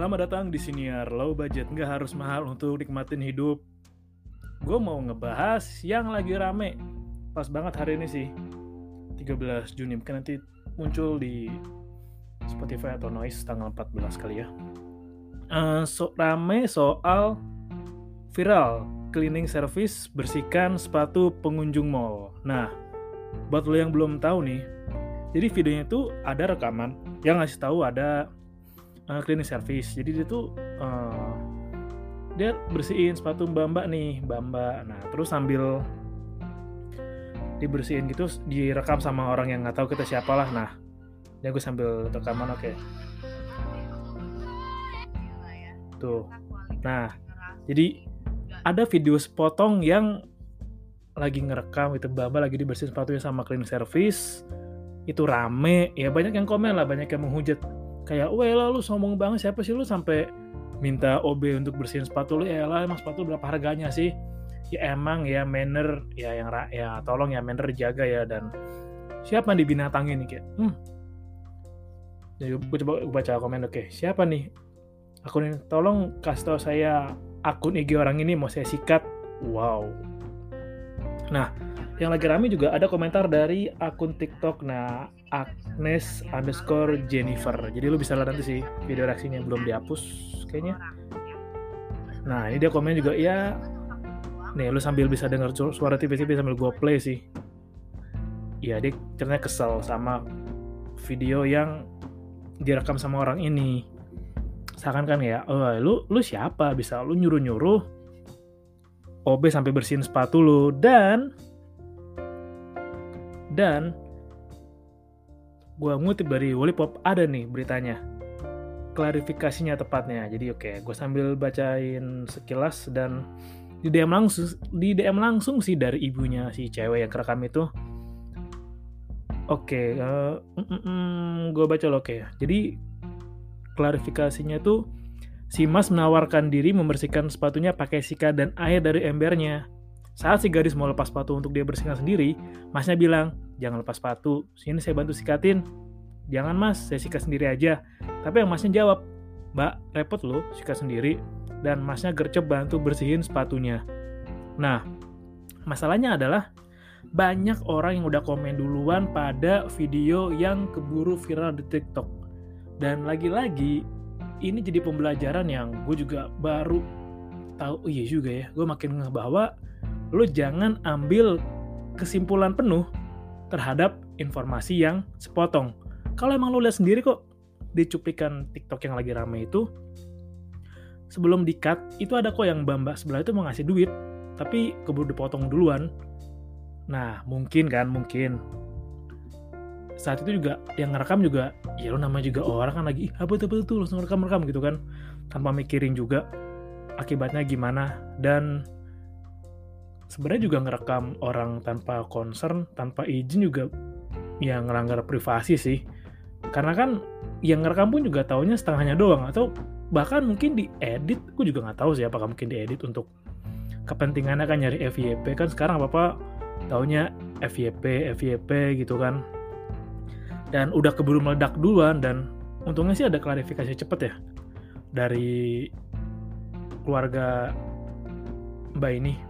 Selamat datang di Siniar Low Budget. Nggak harus mahal untuk nikmatin hidup. Gue mau ngebahas yang lagi rame. Pas banget hari ini sih. 13 Juni. Mungkin nanti muncul di Spotify atau Noise tanggal 14 kali ya. Uh, so, rame soal viral cleaning service bersihkan sepatu pengunjung mall. Nah, buat lo yang belum tahu nih, jadi videonya itu ada rekaman yang ngasih tahu ada uh, cleaning service. Jadi dia tuh uh, dia bersihin sepatu mbak-mbak nih, mbak-mbak. Nah, terus sambil dibersihin gitu direkam sama orang yang nggak tahu kita siapa lah. Nah, ya gue sambil rekaman oke. Okay. Tuh. Nah, jadi ada video sepotong yang lagi ngerekam itu Bamba lagi dibersihin sepatunya sama cleaning service itu rame ya banyak yang komen lah banyak yang menghujat kayak weh lah lu sombong banget siapa sih lu? Sampai minta OB untuk bersihin sepatu lu ya lah emang sepatu berapa harganya sih? Ya emang ya manner ya yang ya tolong ya manner jaga ya dan siapa yang dibinatangin nih? Kayak hmm. Jadi gue coba baca komen oke siapa nih? Akun ini tolong kasih tau saya akun IG orang ini mau saya sikat. Wow. Nah yang lagi rame juga ada komentar dari akun TikTok. Nah Agnes underscore Jennifer. Jadi lu bisa lihat nanti sih video reaksinya belum dihapus kayaknya. Nah ini dia komen juga ya nih lu sambil bisa dengar suara TV-TV sambil gue play sih. Ya dia ternyata kesel sama video yang direkam sama orang ini. Seakan kan ya oh lu lu siapa? Bisa lu nyuruh nyuruh OB sampai bersihin sepatu lu. Dan dan gue ngutip dari Wallipop ada nih beritanya. Klarifikasinya tepatnya. Jadi oke okay, gue sambil bacain sekilas dan di DM langsung di DM langsung sih dari ibunya si cewek yang kerekam itu. Oke okay, uh, eh, mm, mm, gue baca loh oke. Okay. jadi klarifikasinya tuh si Mas menawarkan diri membersihkan sepatunya pakai sikat dan air dari embernya. Saat si gadis mau lepas sepatu untuk dia bersihkan sendiri, masnya bilang, jangan lepas sepatu, sini saya bantu sikatin. Jangan mas, saya sikat sendiri aja. Tapi yang masnya jawab, mbak, repot loh sikat sendiri. Dan masnya gercep bantu bersihin sepatunya. Nah, masalahnya adalah banyak orang yang udah komen duluan pada video yang keburu viral di TikTok. Dan lagi-lagi, ini jadi pembelajaran yang gue juga baru tahu, oh iya juga ya, gue makin ngeh bahwa lu jangan ambil kesimpulan penuh terhadap informasi yang sepotong. Kalau emang lu lihat sendiri kok di cuplikan TikTok yang lagi rame itu sebelum di-cut itu ada kok yang bamba sebelah itu mau ngasih duit tapi keburu dipotong duluan. Nah, mungkin kan, mungkin saat itu juga yang ngerekam juga ya lu namanya juga orang kan lagi apa itu betul langsung rekam rekam gitu kan tanpa mikirin juga akibatnya gimana dan sebenarnya juga ngerekam orang tanpa concern, tanpa izin juga yang ngelanggar privasi sih. Karena kan yang ngerekam pun juga taunya setengahnya doang atau bahkan mungkin diedit, aku juga nggak tahu sih apakah mungkin diedit untuk kepentingannya kan nyari FYP kan sekarang apa taunya FYP, FYP gitu kan. Dan udah keburu meledak duluan dan untungnya sih ada klarifikasi cepet ya dari keluarga Mbak ini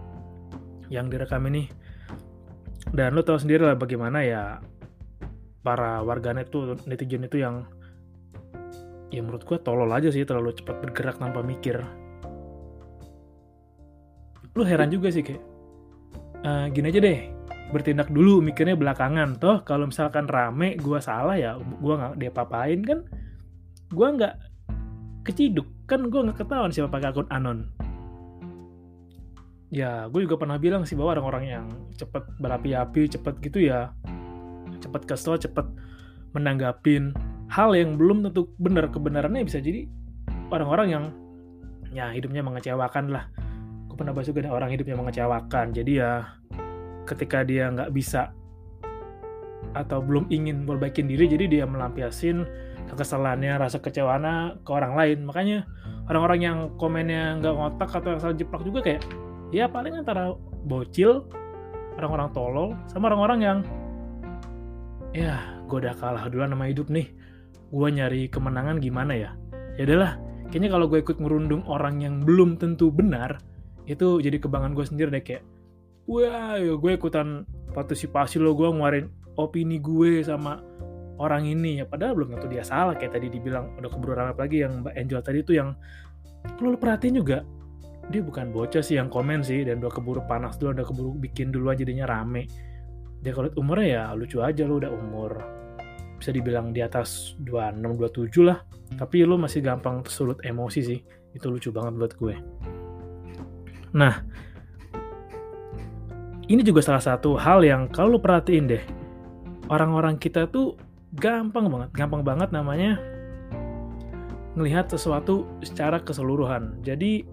yang direkam ini. Dan lo tau sendiri lah bagaimana ya para warganet tuh netizen itu yang ya menurut gue tolol aja sih terlalu cepat bergerak tanpa mikir. Lu heran juga sih kayak uh, gini aja deh bertindak dulu mikirnya belakangan. Toh kalau misalkan rame gue salah ya gue nggak dia papain kan gue nggak keciduk kan gue nggak ketahuan siapa pakai akun anon ya gue juga pernah bilang sih bahwa orang-orang yang cepet berapi-api cepet gitu ya cepet kesel cepet menanggapin hal yang belum tentu benar kebenarannya bisa jadi orang-orang yang ya hidupnya mengecewakan lah. Gue pernah bahas juga orang hidupnya mengecewakan. Jadi ya ketika dia nggak bisa atau belum ingin perbaikin diri jadi dia melampiasin kekesalannya rasa kecewaannya ke orang lain. Makanya orang-orang yang komennya nggak ngotak atau asal jeplak juga kayak ya paling antara bocil orang-orang tolol sama orang-orang yang ya gue udah kalah duluan sama hidup nih. Gue nyari kemenangan gimana ya? Ya udahlah kayaknya kalau gue ikut ngerundung orang yang belum tentu benar itu jadi kebangan gue sendiri deh kayak wah ya gue ikutan partisipasi lo gue ngeluarin opini gue sama orang ini. Ya padahal belum tentu dia salah kayak tadi dibilang udah keburu ramai lagi yang Mbak Angel tadi itu yang lo perhatiin juga dia bukan bocah sih yang komen sih dan udah keburu panas dulu udah keburu bikin dulu aja jadinya rame. Dia kalau umurnya ya lucu aja lo udah umur bisa dibilang di atas 26 27 lah. Tapi lo masih gampang tersulut emosi sih itu lucu banget buat gue. Nah ini juga salah satu hal yang kalau lo perhatiin deh orang-orang kita tuh gampang banget gampang banget namanya ngelihat sesuatu secara keseluruhan. Jadi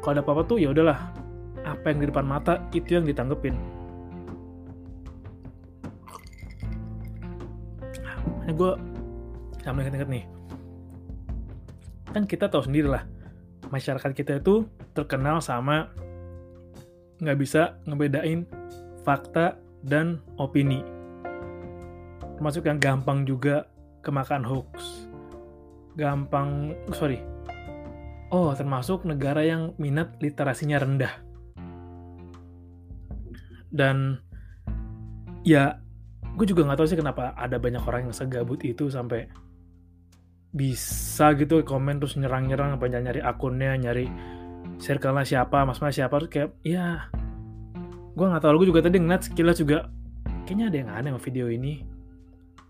kalau ada apa-apa tuh ya udahlah. Apa yang di depan mata itu yang ditanggepin. Ini gue sama inget-inget nih. Kan kita tahu sendiri lah masyarakat kita itu terkenal sama nggak bisa ngebedain fakta dan opini. Termasuk yang gampang juga kemakan hoax. Gampang sorry Oh, termasuk negara yang minat literasinya rendah. Dan ya, gue juga nggak tahu sih kenapa ada banyak orang yang segabut itu sampai bisa gitu komen terus nyerang-nyerang apa nyari akunnya, nyari circle-nya siapa, mas-mas siapa, terus kayak ya gue nggak tahu. Gue juga tadi ngeliat sekilas juga kayaknya ada yang aneh sama video ini.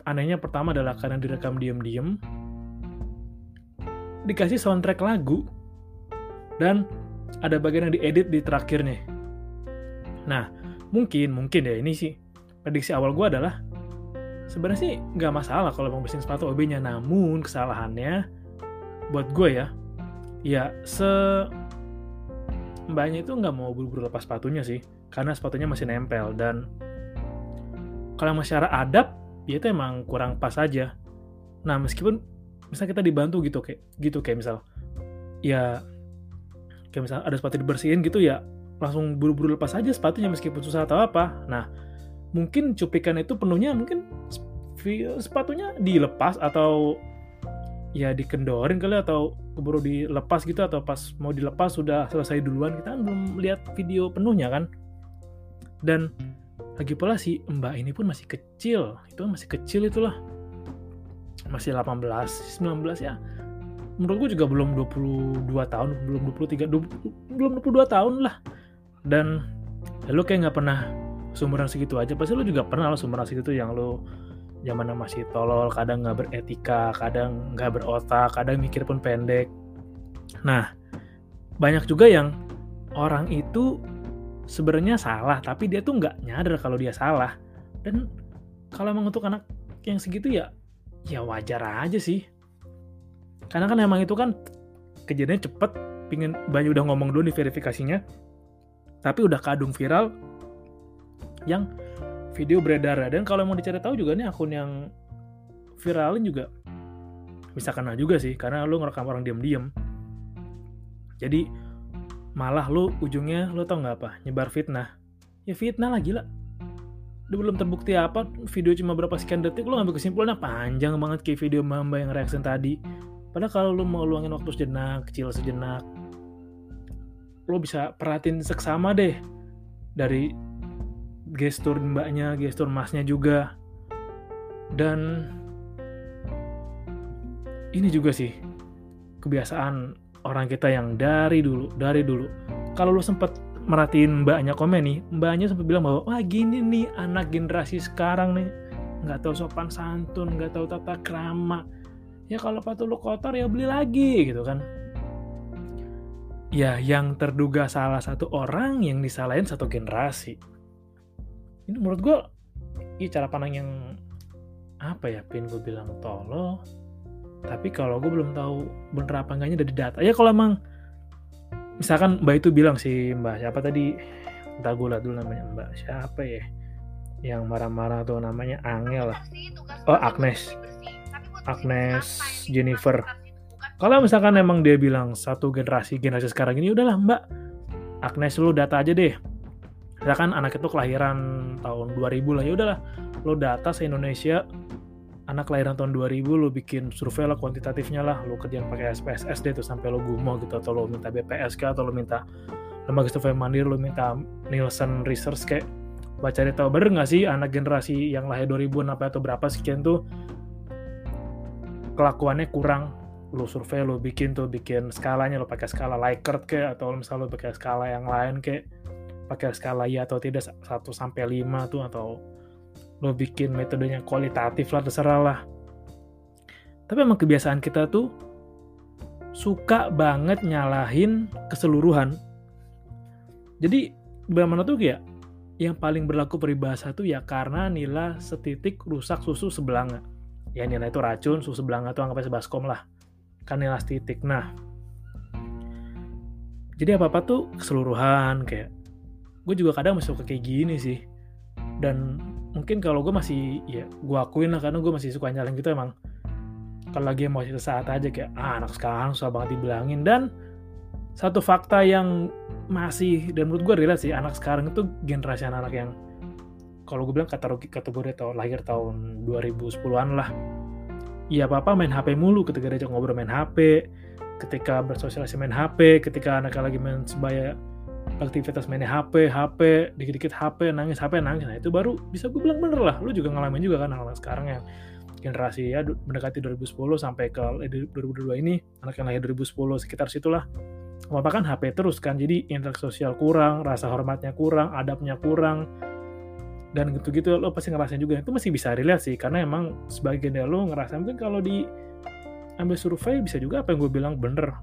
Anehnya pertama adalah karena direkam diem-diem dikasih soundtrack lagu dan ada bagian yang diedit di terakhirnya. Nah, mungkin mungkin ya ini sih prediksi awal gue adalah sebenarnya sih nggak masalah kalau mau bersihin sepatu OB-nya, namun kesalahannya buat gue ya, ya se mbaknya itu nggak mau buru-buru lepas sepatunya sih, karena sepatunya masih nempel dan kalau masyarakat adab ya itu emang kurang pas aja. Nah meskipun misal kita dibantu gitu kayak gitu kayak misal ya kayak misal ada sepatu dibersihin gitu ya langsung buru-buru lepas aja sepatunya meskipun susah atau apa. Nah mungkin cupikan itu penuhnya mungkin sepatunya dilepas atau ya dikendorin kali atau keburu dilepas gitu atau pas mau dilepas sudah selesai duluan kita kan belum lihat video penuhnya kan. Dan lagi pula si mbak ini pun masih kecil itu masih kecil itulah masih 18 19 ya. Menurut gue juga belum 22 tahun belum 23 20, belum 22 tahun lah. Dan ya lo kayak nggak pernah sumuran segitu aja. Pasti lo juga pernah lo sumuran segitu yang lo zaman masih tolol kadang nggak beretika kadang nggak berotak kadang mikir pun pendek. Nah banyak juga yang orang itu sebenarnya salah tapi dia tuh nggak nyadar kalau dia salah. Dan kalau emang untuk anak yang segitu ya ya wajar aja sih. Karena kan emang itu kan kejadiannya cepet. Pingin banyak udah ngomong dulu nih verifikasinya. Tapi udah kadung viral yang video beredar. Dan kalau mau dicari tahu juga nih akun yang viralin juga bisa kena juga sih. Karena lu ngerekam orang diem-diem. Jadi malah lu ujungnya lu tau nggak apa? Nyebar fitnah. Ya fitnah lah gila belum terbukti apa video cuma berapa sekian detik lo ngambil kesimpulannya panjang banget kayak video mamba yang reaction tadi padahal kalau lo mau luangin waktu sejenak kecil sejenak lo bisa perhatiin seksama deh dari gestur mbaknya gestur masnya juga dan ini juga sih kebiasaan orang kita yang dari dulu, dari dulu. Kalau lu sempet merhatiin mbaknya komen nih, mbaknya sempat bilang bahwa wah gini nih anak generasi sekarang nih nggak tahu sopan santun, nggak tahu tata krama. Ya kalau sepatu lu kotor ya beli lagi gitu kan. Ya yang terduga salah satu orang yang disalahin satu generasi. Ini menurut gue, ini cara pandang yang apa ya, pin gue bilang tolol. Tapi kalau gue belum tahu bener apa enggaknya dari data. Ya kalau emang misalkan Mbak itu bilang si Mbak siapa tadi? Entah gue dulu namanya Mbak. Siapa ya? Yang marah-marah tuh namanya Angel lah. Oh Agnes. Agnes Jennifer. Kalau misalkan emang dia bilang satu generasi generasi sekarang ini udahlah Mbak Agnes lu data aja deh. Misalkan anak itu kelahiran tahun 2000 lah ya udahlah lo data se Indonesia anak kelahiran tahun 2000 lo bikin survei lah kuantitatifnya lah. Lo kerjaan pakai SPSS deh tuh sampai lo gumo gitu atau lo minta BPSK atau lo minta lembaga survei mandiri lo minta Nielsen Research kayak baca tahu bener nggak sih anak generasi yang lahir 2000 apa atau berapa sekian tuh kelakuannya kurang? Lo survei lo bikin tuh bikin skalanya lo pakai skala Likert kayak atau misalnya lo pakai skala yang lain kayak pakai skala ya atau tidak 1 sampai 5 tuh atau lo bikin metodenya kualitatif lah terserah lah. Tapi emang kebiasaan kita tuh suka banget nyalahin keseluruhan. Jadi bagaimana tuh ya yang paling berlaku peribahasa tuh ya karena nilai setitik rusak susu sebelanga. Ya nilai itu racun susu sebelanga tuh anggapnya sebaskom lah. Kan nilai setitik. Nah jadi apa apa tuh keseluruhan kayak gue juga kadang masih suka kayak gini sih. Dan mungkin kalau gue masih ya gue akuin lah karena gue masih suka nyalin gitu emang kalau lagi mau saat aja kayak ah, anak sekarang susah banget dibilangin. Dan satu fakta yang masih dan menurut gue relate sih anak sekarang itu generasi anak-anak yang kalau gue bilang kategori kategori tahun lahir tahun 2010-an lah iya apa-apa main HP mulu ketika diajak ngobrol main HP ketika bersosialisasi main HP ketika anaknya lagi main sebaya aktivitas mainnya HP, HP, dikit-dikit HP, nangis HP, nangis. Nah itu baru bisa gue bilang bener lah. Lu juga ngalamin juga kan anak sekarang yang generasi ya mendekati 2010 sampai ke 2022 eh, ini anak yang lahir 2010 sekitar situlah apa kan HP terus kan jadi interaksi sosial kurang rasa hormatnya kurang adabnya kurang dan gitu-gitu lo pasti ngerasain juga itu masih bisa relate sih karena emang sebagian dari lo ngerasa mungkin kalau di ambil survei bisa juga apa yang gue bilang bener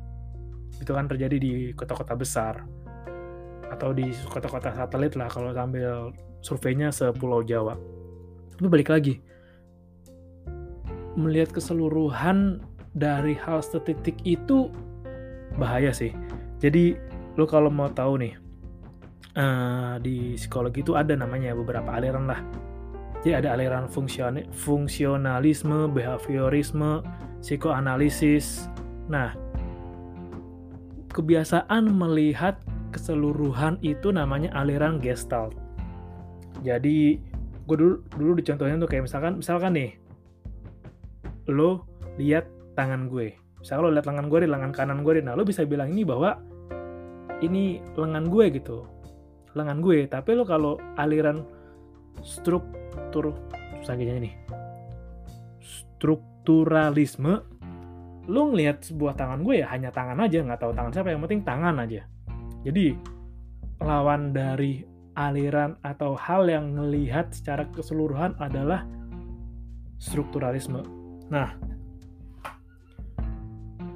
itu kan terjadi di kota-kota besar atau di kota-kota satelit lah kalau sambil surveinya sepulau Jawa. Tapi balik lagi, melihat keseluruhan dari hal statistik itu bahaya sih. Jadi lo kalau mau tahu nih, uh, di psikologi itu ada namanya beberapa aliran lah. Jadi ada aliran fungsion fungsionalisme, behaviorisme, psikoanalisis. Nah, kebiasaan melihat keseluruhan itu namanya aliran gestalt. Jadi gue dulu dulu dicontohnya tuh kayak misalkan misalkan nih lo lihat tangan gue. Misalkan lo lihat lengan gue di lengan kanan gue nah lo bisa bilang ini bahwa ini lengan gue gitu. Lengan gue tapi lo kalau aliran struktur susah nih strukturalisme lo ngelihat sebuah tangan gue ya hanya tangan aja nggak tahu tangan siapa yang penting tangan aja jadi lawan dari aliran atau hal yang melihat secara keseluruhan adalah strukturalisme. Nah,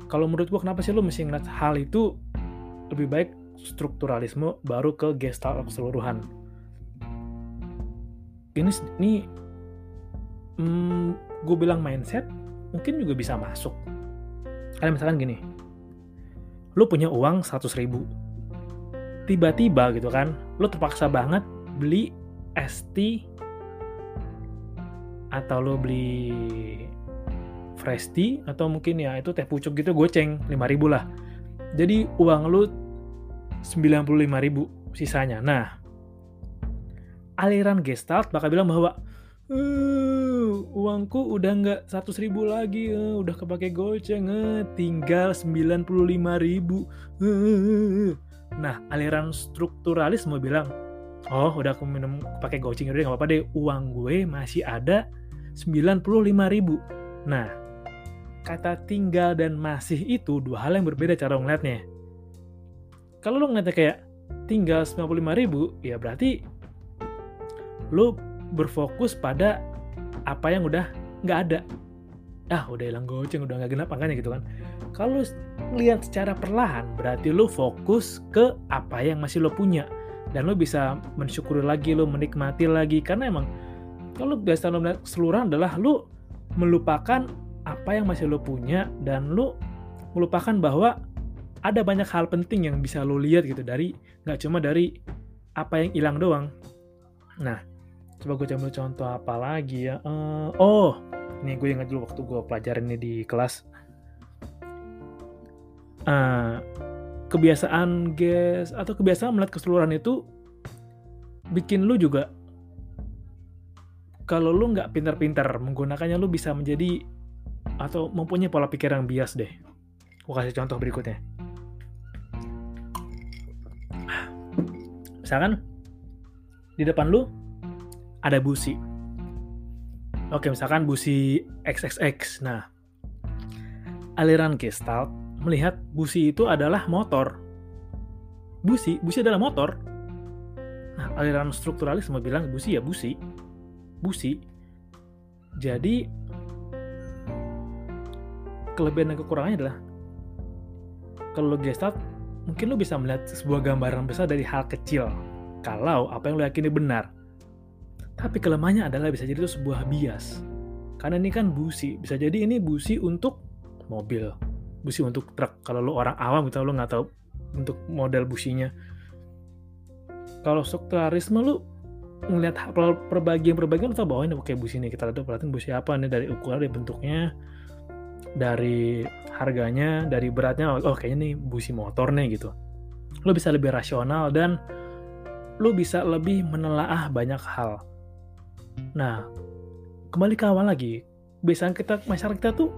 kalau menurut gua kenapa sih lo mesti ngeliat hal itu lebih baik strukturalisme baru ke gestalt keseluruhan. Ini ini hmm, gue bilang mindset mungkin juga bisa masuk. Karena misalkan gini, lo punya uang 100 ribu, tiba-tiba gitu kan lo terpaksa banget beli ST atau lo beli fresh tea atau mungkin ya itu teh pucuk gitu goceng 5000 lah. Jadi uang lo 95.000 sisanya. Nah aliran gestalt bakal bilang bahwa uh, uangku udah nggak 100 ribu lagi uh, udah kepake goceng uh, tinggal 95 ribu uh, Nah, aliran strukturalisme bilang, oh udah aku minum pakai goceng udah nggak apa-apa deh, uang gue masih ada 95 ribu. Nah, kata tinggal dan masih itu dua hal yang berbeda cara ngeliatnya. Kalau lu ngeliatnya kayak tinggal 95 ribu, ya berarti lu berfokus pada apa yang udah nggak ada. Ah, udah hilang goceng, udah nggak genap angkanya gitu kan. Kalau lihat secara perlahan, berarti lu fokus ke apa yang masih lo punya. Dan lu bisa mensyukuri lagi, lu menikmati lagi. Karena emang, kalau biasa lo keseluruhan adalah lu melupakan apa yang masih lo punya dan lu melupakan bahwa ada banyak hal penting yang bisa lo lihat gitu dari nggak cuma dari apa yang hilang doang. Nah, coba gue ambil contoh apa lagi ya. Uh, oh, ini gue ingat dulu waktu gue pelajarin ini di kelas. Uh, kebiasaan guys atau kebiasaan melihat keseluruhan itu bikin lu juga kalau lu nggak pintar-pintar menggunakannya lu bisa menjadi atau mempunyai pola pikir yang bias deh. Gue kasih contoh berikutnya. Misalkan di depan lu ada busi. Oke, misalkan busi XXX. Nah, aliran Gestalt melihat busi itu adalah motor. Busi, busi adalah motor. Nah, aliran strukturalisme bilang busi ya busi. Busi. Jadi kelebihan dan kekurangannya adalah kalau Gestalt mungkin lo bisa melihat sebuah gambaran besar dari hal kecil kalau apa yang lo yakini benar. Tapi kelemahannya adalah bisa jadi itu sebuah bias. Karena ini kan busi, bisa jadi ini busi untuk mobil, busi untuk truk. Kalau lo orang awam gitu lo nggak tahu untuk model businya. Kalau strukturalisme lo ngelihat perbagian-perbagian atau bahwa ini oke busi ini kita lihat perhatiin busi apa nih dari ukuran dari bentuknya dari harganya, dari beratnya, oh kayaknya nih busi motor nih gitu. Lo bisa lebih rasional dan lo bisa lebih menelaah banyak hal. Nah, kembali ke awal lagi, biasanya kita masyarakat kita tuh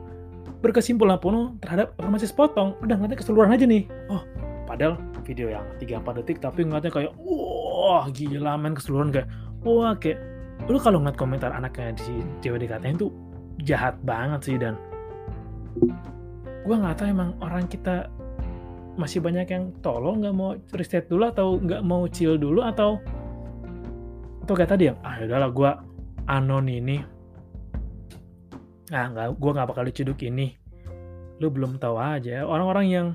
berkesimpulan penuh terhadap informasi sepotong. Udah ngeliatnya keseluruhan aja nih. Oh, padahal video yang 3-4 detik tapi ngeliatnya kayak wah gila men keseluruhan kayak wah kayak lu kalau ngeliat komentar anaknya di cewek dikatain tuh jahat banget sih dan gue nggak tahu emang orang kita masih banyak yang tolong nggak mau reset dulu atau nggak mau chill dulu atau atau kayak tadi ya ah udahlah gue anon ini ah nggak gue nggak bakal diciduk ini. Lu belum tahu aja orang-orang yang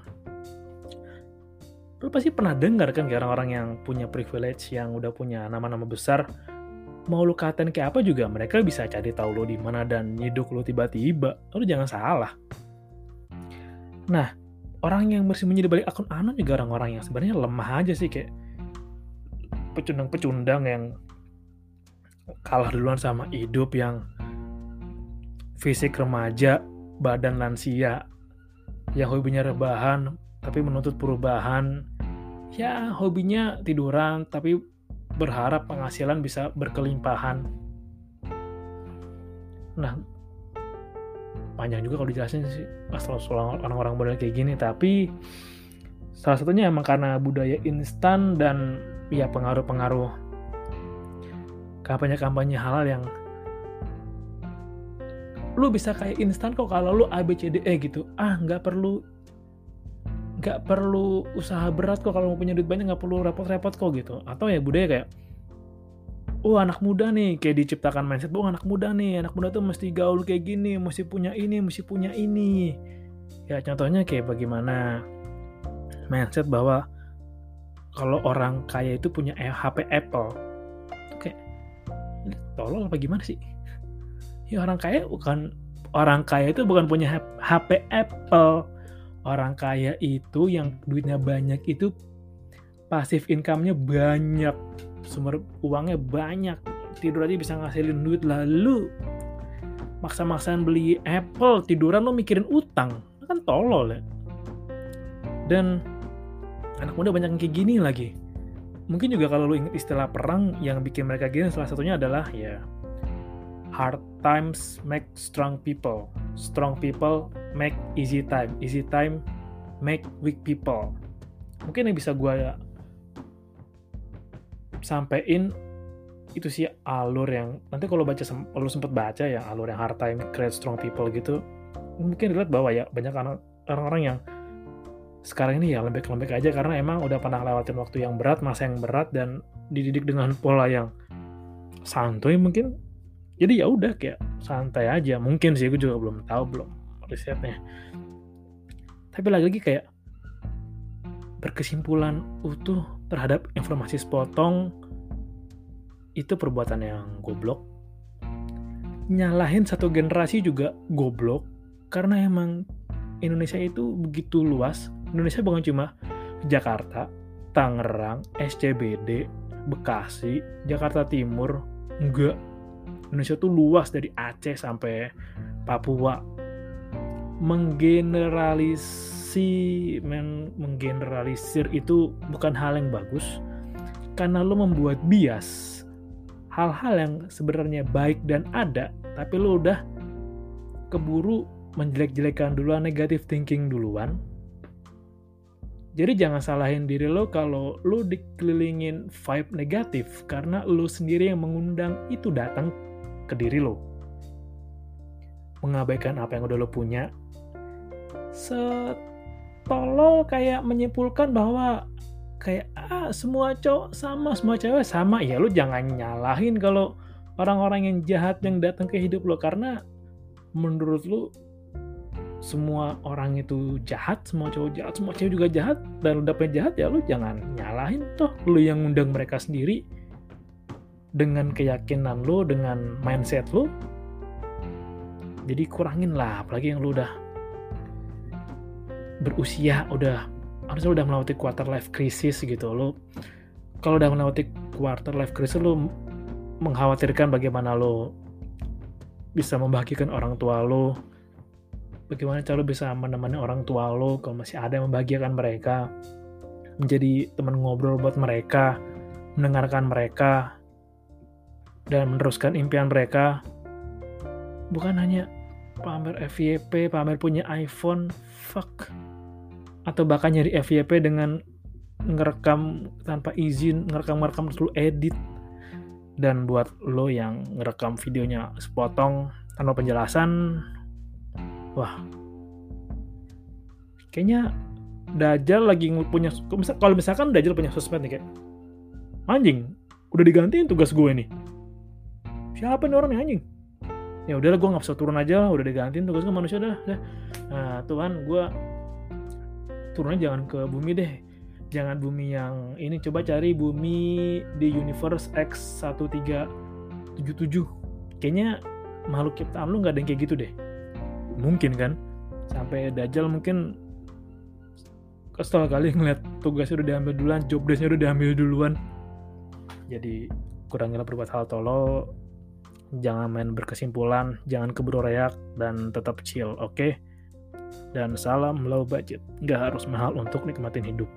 lu pasti pernah dengar kan orang-orang yang punya privilege yang udah punya nama-nama besar. Mau lu katain kayak apa juga mereka bisa cari tahu lo di mana dan nyiduk lo tiba-tiba. Lu jangan salah. Nah orang yang bersembunyi di balik akun anon juga orang-orang yang sebenarnya lemah aja sih kayak pecundang-pecundang yang kalah duluan sama hidup yang fisik remaja badan lansia. Yang hobinya rebahan tapi menuntut perubahan. Ya hobinya tiduran tapi berharap penghasilan bisa berkelimpahan. Nah, panjang juga kalau dijelasin sih asal orang-orang model kayak gini, tapi salah satunya emang karena budaya instan dan ya pengaruh-pengaruh. Kampanye-kampanye halal yang lu bisa kayak instan kok kalau lu ABCDE gitu. Ah nggak perlu nggak perlu usaha berat kok kalau mau punya duit banyak nggak perlu repot-repot kok gitu. Atau ya budaya kayak oh anak muda nih kayak diciptakan mindset oh anak muda nih anak muda tuh mesti gaul kayak gini mesti punya ini mesti punya ini. Ya contohnya kayak bagaimana mindset bahwa kalau orang kaya itu punya HP Apple kayak tolol apa gimana sih ya orang kaya bukan orang kaya itu bukan punya HP Apple. Orang kaya itu yang duitnya banyak itu pasif income-nya banyak. Sumber uangnya banyak. Tidur aja bisa ngasilin duit. Lalu maksa-maksaan beli Apple tiduran lo mikirin utang. Kan tolol ya. Dan anak muda banyak yang kayak gini lagi. Mungkin juga kalau lo ingat istilah perang yang bikin mereka gini salah satunya adalah ya hard times make strong people. Strong people make easy time. Easy time make weak people. Mungkin yang bisa gue sampein itu sih alur yang nanti kalau baca kalau sempet baca ya alur yang hard time create strong people gitu mungkin relate bahwa ya banyak orang-orang yang sekarang ini ya lembek-lembek aja karena emang udah pernah lewatin waktu yang berat, masa yang berat dan dididik dengan pola yang santuy mungkin. Jadi ya udah kayak santai aja. Mungkin sih gue juga belum tahu belum risetnya. Tapi lagi-lagi kayak berkesimpulan utuh terhadap informasi sepotong itu perbuatan yang goblok. Nyalahin satu generasi juga goblok karena emang Indonesia itu begitu luas Indonesia bukan cuma Jakarta, Tangerang, SCBD, Bekasi, Jakarta Timur, enggak. Indonesia tuh luas dari Aceh sampai Papua. Menggeneralisi, men menggeneralisir itu bukan hal yang bagus. Karena lo membuat bias hal-hal yang sebenarnya baik dan ada, tapi lo udah keburu menjelek-jelekan duluan, negatif thinking duluan, jadi jangan salahin diri lo kalau lo dikelilingin vibe negatif karena lo sendiri yang mengundang itu datang ke diri lo. Mengabaikan apa yang udah lo punya. Setolol kayak menyimpulkan bahwa kayak ah semua cowok sama, semua cewek sama. Ya lo jangan nyalahin kalau orang-orang yang jahat yang datang ke hidup lo karena menurut lo semua orang itu jahat, semua cowok jahat, semua cewek juga jahat, dan lu dapet jahat ya lu jangan nyalahin toh lu yang ngundang mereka sendiri dengan keyakinan lu, dengan mindset lu. Jadi kurangin lah, apalagi yang lu udah berusia, udah harusnya udah melewati quarter life crisis gitu. Lu kalau udah melewati quarter life crisis lu mengkhawatirkan bagaimana lu bisa membahagiakan orang tua lu, bagaimana cara bisa menemani orang tua lo kalau masih ada yang membahagiakan mereka menjadi teman ngobrol buat mereka mendengarkan mereka dan meneruskan impian mereka. Bukan hanya pamer FYP pamer punya iPhone fuck. Atau bahkan nyari FYP dengan ngerekam tanpa izin ngerekam-ngerekam terus edit. Dan buat lo yang ngerekam videonya sepotong tanpa penjelasan wah. Kayaknya Dajjal lagi punya kalau misalkan Dajjal punya sosmed nih kayak anjing udah digantiin tugas gue nih siapa nih orang nih anjing? Ya udahlah gue nggak bisa turun aja udah digantiin tugas gue manusia dah, nah Tuhan gue turunnya jangan ke bumi deh. Jangan bumi yang ini coba cari bumi di universe X1377 kayaknya makhluk ciptaan lu nggak ada yang kayak gitu deh. Mungkin kan? Sampai Dajjal mungkin kesel kali ngeliat tugasnya udah diambil duluan job desknya udah diambil duluan. Jadi kurangilah berbuat hal tolol jangan main berkesimpulan jangan keburu reak dan tetap chill oke okay? dan salam low budget nggak harus mahal untuk nikmatin hidup